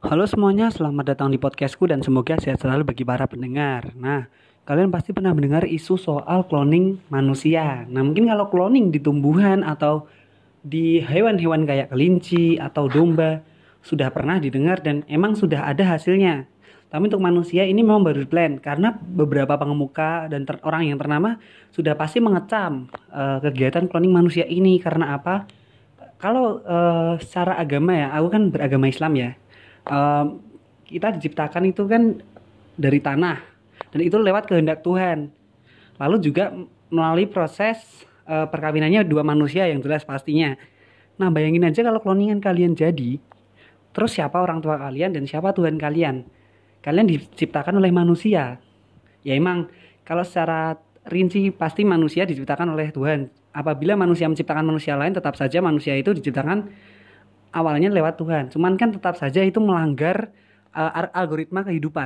Halo semuanya, selamat datang di podcastku dan semoga sehat selalu bagi para pendengar. Nah, kalian pasti pernah mendengar isu soal cloning manusia. Nah, mungkin kalau cloning di tumbuhan atau di hewan-hewan kayak kelinci atau domba sudah pernah didengar dan emang sudah ada hasilnya. Tapi untuk manusia ini memang baru plan karena beberapa pengemuka dan orang yang ternama sudah pasti mengecam uh, kegiatan cloning manusia ini karena apa? Kalau uh, secara agama ya, aku kan beragama Islam ya um, kita diciptakan itu kan dari tanah dan itu lewat kehendak Tuhan. Lalu juga melalui proses uh, perkawinannya dua manusia yang jelas pastinya. Nah, bayangin aja kalau kloningan kalian jadi, terus siapa orang tua kalian dan siapa Tuhan kalian? Kalian diciptakan oleh manusia. Ya emang kalau secara rinci pasti manusia diciptakan oleh Tuhan. Apabila manusia menciptakan manusia lain, tetap saja manusia itu diciptakan awalnya lewat Tuhan. Cuman kan tetap saja itu melanggar uh, algoritma kehidupan.